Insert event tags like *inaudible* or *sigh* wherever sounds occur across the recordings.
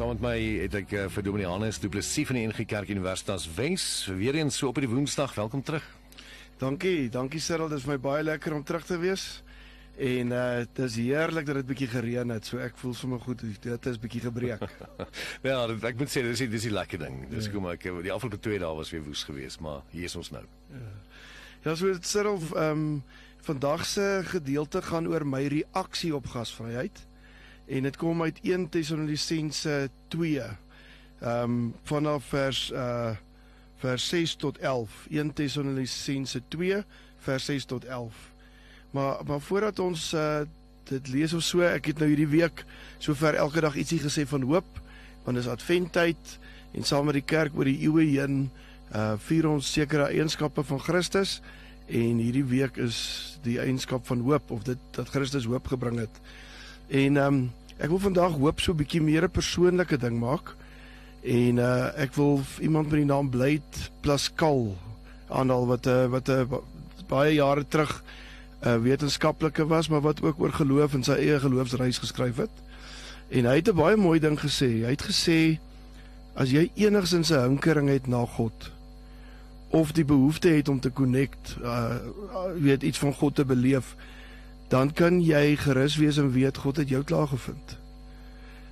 Saam met my het ek uh, vir Dominee Hannes Du Plessis van die NG Kerk Universitas Wes weer eens so op die Woensdag. Welkom terug. Dankie, dankie Cyril, dit is my baie lekker om terug te wees. En uh dit is heerlik dat dit bietjie gereën het, so ek voel sommer goed. Dit is bietjie gebreek. *laughs* ja, ek moet sê dis dis die lekker ding. Dis ja. kom ek die afgelope 2 dae was weer woes geweest, maar hier is ons nou. Ja, ja so Cyril, ehm um, vandag se gedeelte gaan oor my reaksie op gasvryheid en dit kom uit 1 Tessalonisense 2. Ehm um, vanaf vers uh vers 6 tot 11. 1 Tessalonisense 2 vers 6 tot 11. Maar maar voordat ons uh dit lees of so, ek het nou hierdie week sover elke dag ietsie gesê van hoop, want dis adventtyd en saam met die kerk oor die eeue heen uh vier ons sekere eienskappe van Christus en hierdie week is die eienskap van hoop of dit dat Christus hoop gebring het. En ehm um, Ek wil vandag hoop so 'n bietjie meer 'n persoonlike ding maak. En uh ek wil iemand met die naam Blyd Plaskal aanhaal wat 'n uh, wat 'n uh, baie jare terug 'n uh, wetenskaplike was, maar wat ook oor geloof en sy eie geloofsreis geskryf het. En hy het 'n baie mooi ding gesê. Hy het gesê as jy enigsins 'n hinkering het na God of die behoefte het om te connect, uh weet iets van God te beleef, dan kan jy gerus wees en weet God het jou klaar gevind.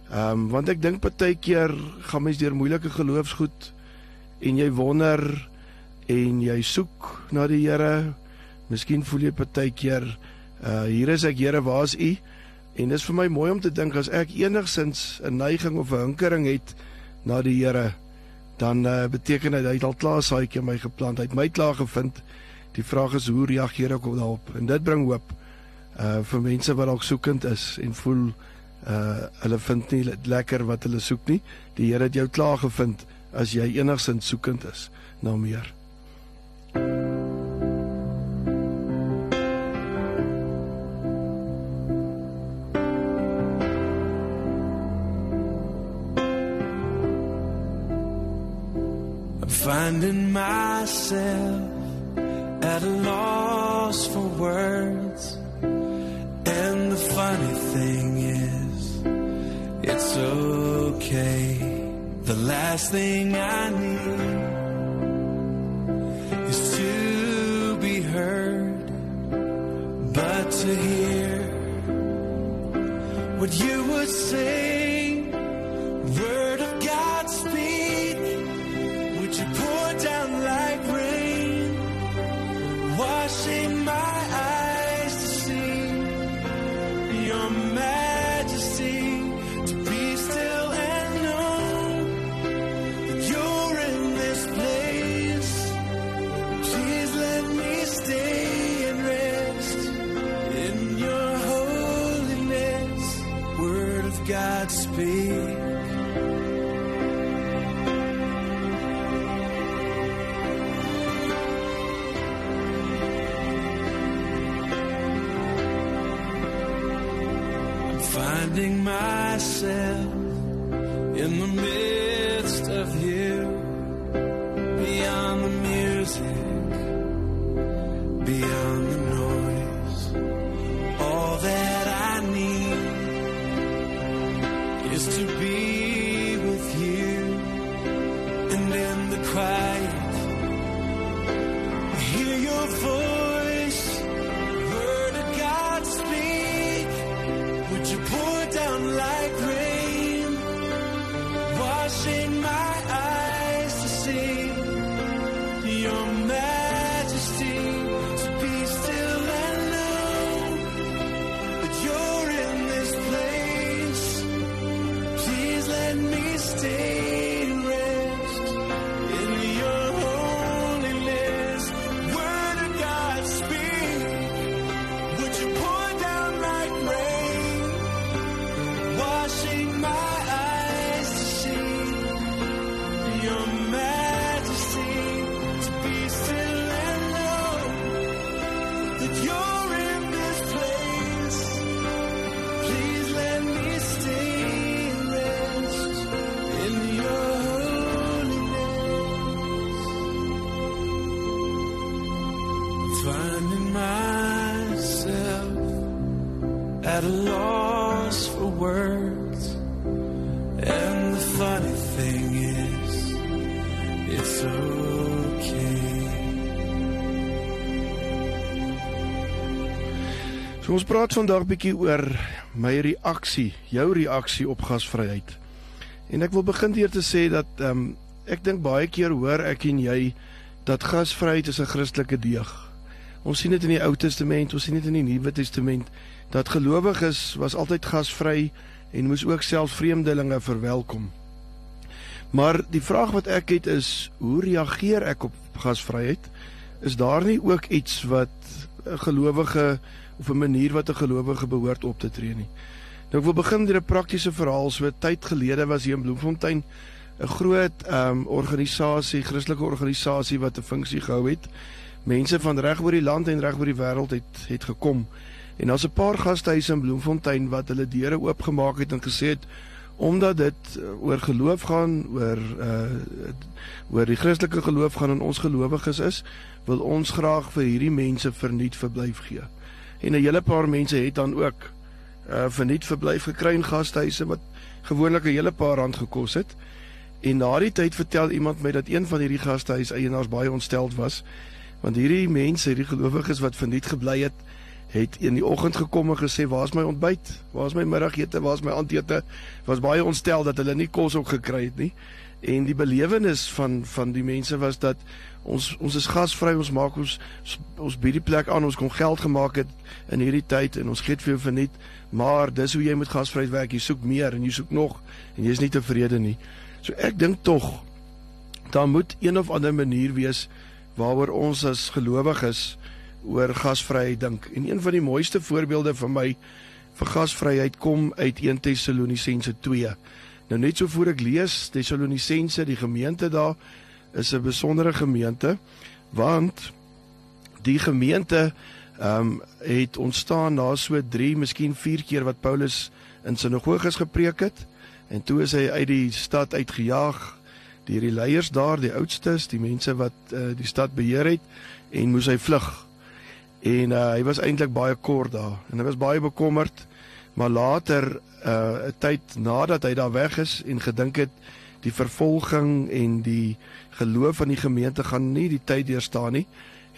Ehm um, want ek dink baie keer gaan mens deur moeilike geloofsgoed en jy wonder en jy soek na die Here. Miskien voel jy baie keer uh hier is ek Here, waar is U? En dis vir my mooi om te dink as ek enigsins 'n neiging of 'n hinkering het na die Here, dan uh, beteken dit hy het al klaar saaitjie in my geplant. Hy het my klaar gevind. Die vraag is hoe reageer ek op daarop? En dit bring hoop uh vir mense wat dalk soekend is en voel uh hulle vind nie lekker wat hulle soek nie. Die Here het jou klaar gevind as jy enigsins soekend is na meer. Finding myself at a loss for words okay. The last thing I need is to be heard, but to hear what you would say. God speak. I'm finding myself is to be with you, and in the quiet, hear your voice. So ons praat vandag bietjie oor my reaksie, jou reaksie op gasvryheid. En ek wil begin deur te sê dat ehm um, ek dink baie keer hoor ek en jy dat gasvryheid is 'n Christelike deeg. Ons sien dit in die Ou Testament, ons sien dit in die Nuwe Testament dat gelowiges was altyd gasvry en moes ook self vreemdelinge verwelkom. Maar die vraag wat ek het is, hoe reageer ek op gasvryheid? Is daar nie ook iets wat 'n gelowige of 'n manier wat 'n gelowige behoort op te tree nie? Nou ek wil begin met 'n praktiese verhaal. So 'n tyd gelede was hier in Bloemfontein 'n groot ehm um, organisasie, Christelike organisasie wat 'n funksie gehou het. Mense van reg oor die land en reg oor die wêreld het het gekom. En daar's 'n paar gastehuise in Bloemfontein wat hulle deure oopgemaak het en gesê het omdat dit uh, oor geloof gaan, oor uh oor die Christelike geloof gaan en ons gelowiges is, wil ons graag vir hierdie mense verniet verblyf gee. En 'n hele paar mense het dan ook uh verniet verblyf gekry in gastehuise wat gewoonlik 'n hele paar rand gekos het. En na die tyd vertel iemand my dat een van hierdie gastehuis eienaars baie ontsteld was want hierdie mense, hierdie gelowiges wat verniet gebly het, het in die oggend gekom en gesê, "Waar's my ontbyt? Waar's my middagete? Waar's my aandete?" Was baie ontstel dat hulle nie kos ook gekry het nie. En die belewenis van van die mense was dat ons ons is gasvry, ons maak ons ons bied die plek aan, ons kon geld gemaak het in hierdie tyd en ons gee dit vir jou verniet, maar dis hoe jy met gasvryheid werk, jy soek meer en jy soek nog en jy is nie tevrede nie. So ek dink tog daar moet een of ander manier wees waaroor ons as gelowiges oor gasvryheid dink. En een van die mooiste voorbeelde vir my vir gasvryheid kom uit 1 Tessalonisense 2. Nou net so voor ek lees Tessalonisense, die gemeente daar is 'n besondere gemeente want die gemeente ehm um, het ontstaan na so 3, miskien 4 keer wat Paulus in sinagoges gepreek het. En toe is hy uit die stad uitgejaag deur die leiers daar, die oudstes, die mense wat uh, die stad beheer het en moes hy vlug. En uh, hy was eintlik baie kort daar en hy was baie bekommerd. Maar later 'n uh, tyd nadat hy daar weg is en gedink het die vervolging en die geloof van die gemeente gaan nie die tyd deurstaan nie.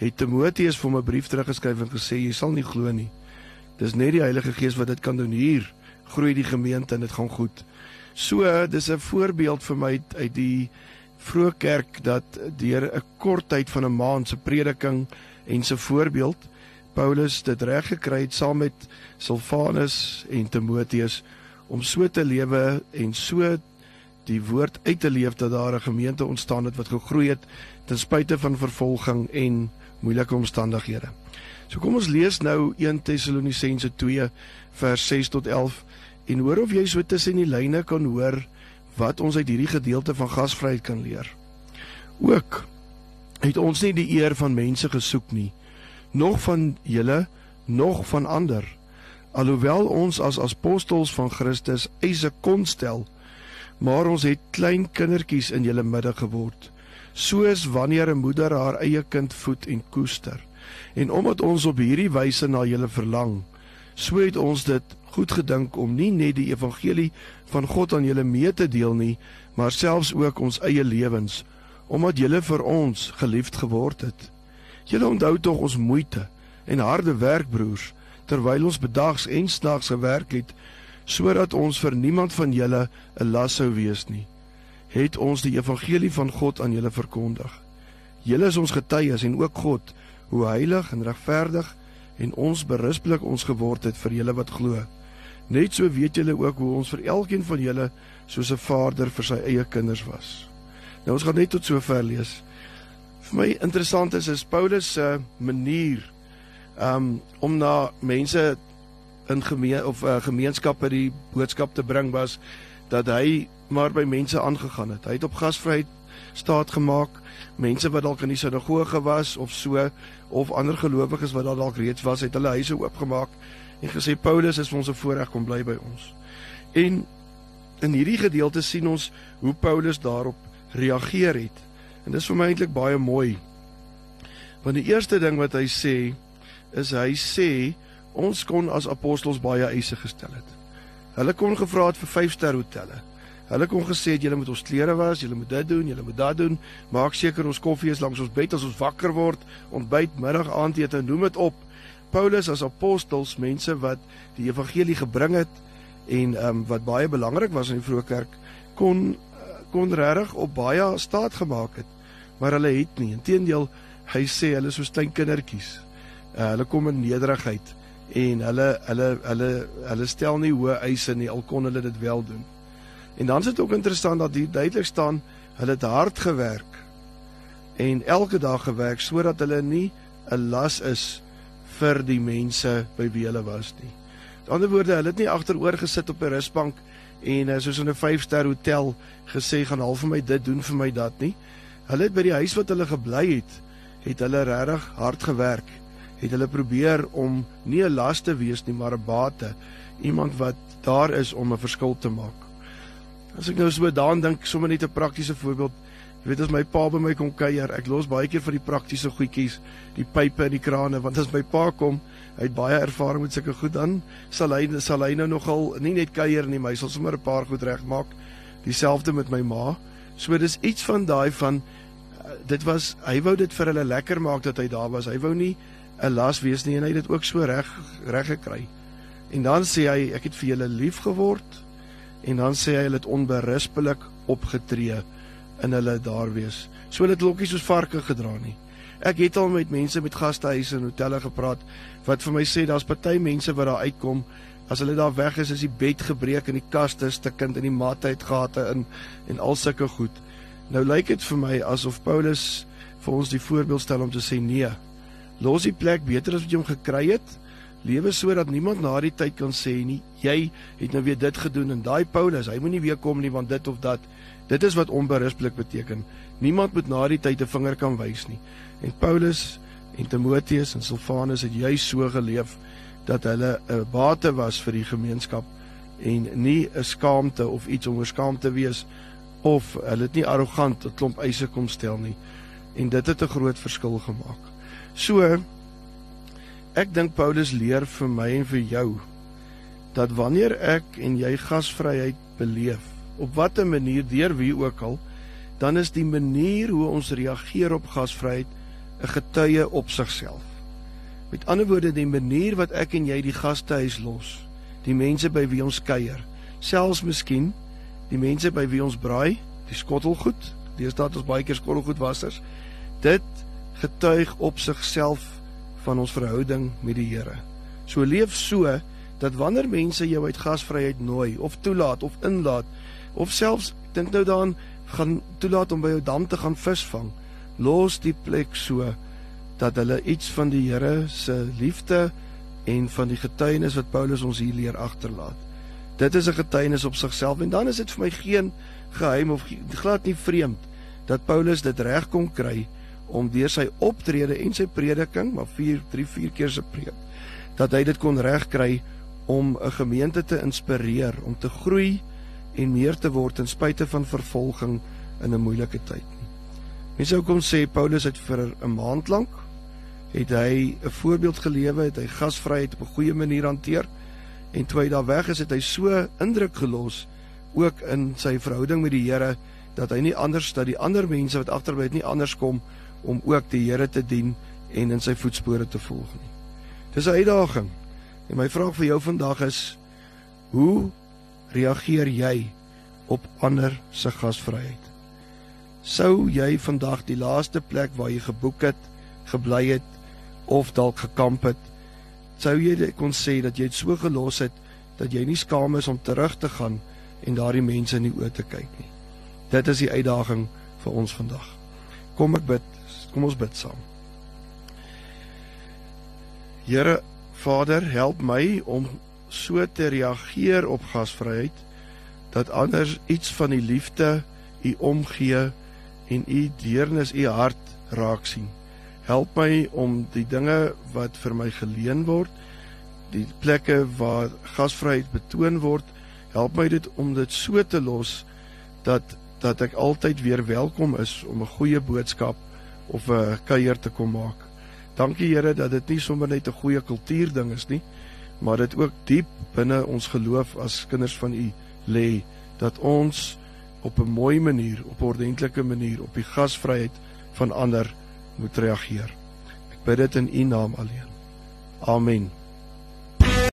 Het Timoteus vir hom 'n brief teruggeskryf en gesê jy sal nie glo nie. Dis net die Heilige Gees wat dit kan doen. Hier groei die gemeente en dit gaan goed. So dis 'n voorbeeld vir my uit die vroeë kerk dat deur 'n kort tyd van 'n maand se prediking en se voorbeeld Paulus dit reg gekry het saam met Silvanus en Timoteus om so te lewe en so die woord uit te leef dat daar 'n gemeente ontstaan het wat gegroei het ten spyte van vervolging en moeilike omstandighede. So kom ons lees nou 1 Tessalonisense 2 vers 6 tot 11 en hoor of jy so tussen die lyne kan hoor wat ons uit hierdie gedeelte van gasvryheid kan leer. Ook het ons nie die eer van mense gesoek nie nog van julle nog van ander alhoewel ons as apostels van Christus eise kon stel maar ons het klein kindertjies in julle midde geword soos wanneer 'n moeder haar eie kind voed en koester. En omdat ons op hierdie wyse na julle verlang so het ons dit goed gedink om nie net die evangelie van God aan julle mee te deel nie maar selfs ook ons eie lewens omdat julle vir ons geliefd geword het. Julle onthou tog ons moeite en harde werk broers terwyl ons bedags en snags gewerk het sodat ons vir niemand van julle 'n las sou wees nie. Het ons die evangelie van God aan julle verkondig. Julle is ons getuies en ook God hoe heilig en regverdig en ons berispelik ons geword het vir julle wat glo. Net so weet julle ook hoe ons vir elkeen van julle soos 'n vader vir sy eie kinders was. Nou ons gaan net tot sover lees. Vir my interessant is is Paulus se manier um om na mense in gemeen of uh, gemeenskappe die boodskap te bring was dat hy maar by mense aangegaan het. Hy het op gasvryheid staat gemaak. Mense wat dalk in die sinagoge was of so of ander gelowiges wat daar dalk reeds was, het hulle huise oopgemaak en gesê Paulus is vir ons 'n voorreg kom bly by ons. En in hierdie gedeelte sien ons hoe Paulus daarop reageer het. En dis vir my eintlik baie mooi. Want die eerste ding wat hy sê is hy sê ons kon as apostels baie eise gestel het. Hulle kon gevra het vir 5-ster hotelle. Hulle kon gesê het julle moet ons klere was, julle moet dit doen, julle moet dat doen. Maak seker ons koffie is langs ons bed as ons wakker word, ontbyt, middag, aandete, noem dit op. Paulus as apostels, mense wat die evangelie gebring het en ehm um, wat baie belangrik was in die vroeë kerk, kon kon regtig op baie staat gemaak het. Maar hulle het nie. Inteendeel, hy sê hulle is so klein kindertjies. Uh, hulle kom in nederigheid en hulle hulle hulle hulle stel nie hoë eise nie al kon hulle dit wel doen. En dan is dit ook interessant dat hier duidelik staan hulle het hard gewerk en elke dag gewerk sodat hulle nie 'n las is vir die mense by wie hulle was nie. Met ander woorde, hulle het nie agteroor gesit op 'n rusbank en uh, soos in 'n 5-ster hotel gesê gaan al vir my dit doen vir my dat nie. Hulle het by die huis wat hulle gebly het, het hulle regtig hard gewerk. Het hulle probeer om nie 'n las te wees nie, maar 'n bate, iemand wat daar is om 'n verskil te maak. As ek nou so daaraan dink, sommer net 'n praktiese voorbeeld. Jy weet as my pa by my kom kuier, ek los baie keer vir die praktiese goedjies, die pype en die krane, want as my pa kom, hy het baie ervaring met sulke goed dan sal hy sal hy nou nogal nie net kuier nie, maar hy sal sommer 'n paar goed regmaak. Dieselfde met my ma. So dis iets van daai van uh, dit was hy wou dit vir hulle lekker maak dat hy daar was. Hy wou nie 'n las wees nie en hy het dit ook so reg reg gekry. En dan sê hy ek het vir julle lief geword en dan sê hy hulle het onberispelik opgetree in hulle daar wees. So hulle het lokkies soos varke gedra nie. Ek het al met mense met gastehuise en hotelle gepraat wat vir my sê daar's party mense wat daar uitkom as hulle daar weg is is die bed gebreek en die kaste stukkend en die mat het gate in en al sulke goed. Nou lyk dit vir my asof Paulus vir ons die voorbeeld stel om te sê nee. Los die plek beter as wat jy hom gekry het. Lewe sodat niemand na die tyd kan sê nie jy het nou weer dit gedoen en daai Paulus, hy moenie weer kom nie want dit of dat. Dit is wat onberispelik beteken. Niemand moet na die tyd 'n vinger kan wys nie. En Paulus en Timoteus en Silvanus het juis so geleef dat hulle 'n bate was vir die gemeenskap en nie 'n skaamte of iets om oorskaam te wees of hulle het nie arrogant 'n klomp eise kom stel nie. En dit het 'n groot verskil gemaak. So ek dink Paulus leer vir my en vir jou dat wanneer ek en jy gasvryheid beleef op watter manier deur wie ook al dan is die manier hoe ons reageer op gasvryheid 'n getuie op sigself. Met ander woorde die manier wat ek en jy die gastehuis los, die mense by wie ons kuier, selfs miskien die mense by wie ons braai, die skottelgoed, deesdae het ons baie keer skottelgoedwassers, dit getuig op sigself van ons verhouding met die Here. So leef so dat wanneer mense jou uit gasvryheid nooi of toelaat of inlaat of selfs dink nou daaraan gaan toelaat om by jou dam te gaan visvang, los die plek so dat hulle iets van die Here se liefde en van die getuienis wat Paulus ons hier leer agterlaat. Dit is 'n getuienis op sigself en dan is dit vir my geen geheim of glad nie vreemd dat Paulus dit reg kon kry om deur sy optrede en sy prediking, maar 4 3 4 keer se preek, dat hy dit kon regkry om 'n gemeente te inspireer om te groei en meer te word ten spyte van vervolging in 'n moeilike tyd. Mense sou kon sê Paulus het vir 'n maand lank het hy 'n voorbeeld gelewe, het hy gasvryheid op 'n goeie manier hanteer en toe hy daar weg is, het hy so indruk gelos ook in sy verhouding met die Here dat hy nie anders dat die ander mense wat agterbly het nie anders kom om ook die Here te dien en in sy voetspore te volg nie. Dis 'n uitdaging. En my vraag vir jou vandag is hoe reageer jy op ander se gasvryheid? Sou jy vandag die laaste plek waar jy geboek het, gebly het of dalk gekamp het, sou jy kon sê dat jy dit so gelos het dat jy nie skaam is om terug te gaan en daardie mense in die oë te kyk nie. Dit is die uitdaging vir ons vandag. Kom ek bid, kom ons bid saam. Here Vader, help my om so te reageer op gasvryheid dat anders iets van die liefde u omgee en u deernis u hart raak sien. Help my om die dinge wat vir my geleen word, die plekke waar gasvryheid betoon word, help my dit om dit so te los dat dat ek altyd weer welkom is om 'n goeie boodskap of 'n kuier te kom maak. Dankie Here dat dit nie sommer net 'n goeie kultuur ding is nie, maar dit ook diep binne ons geloof as kinders van U lê dat ons op 'n mooi manier, op 'n ordentlike manier op die gasvryheid van ander moet reageer. Ek bid dit in U naam alleen. Amen.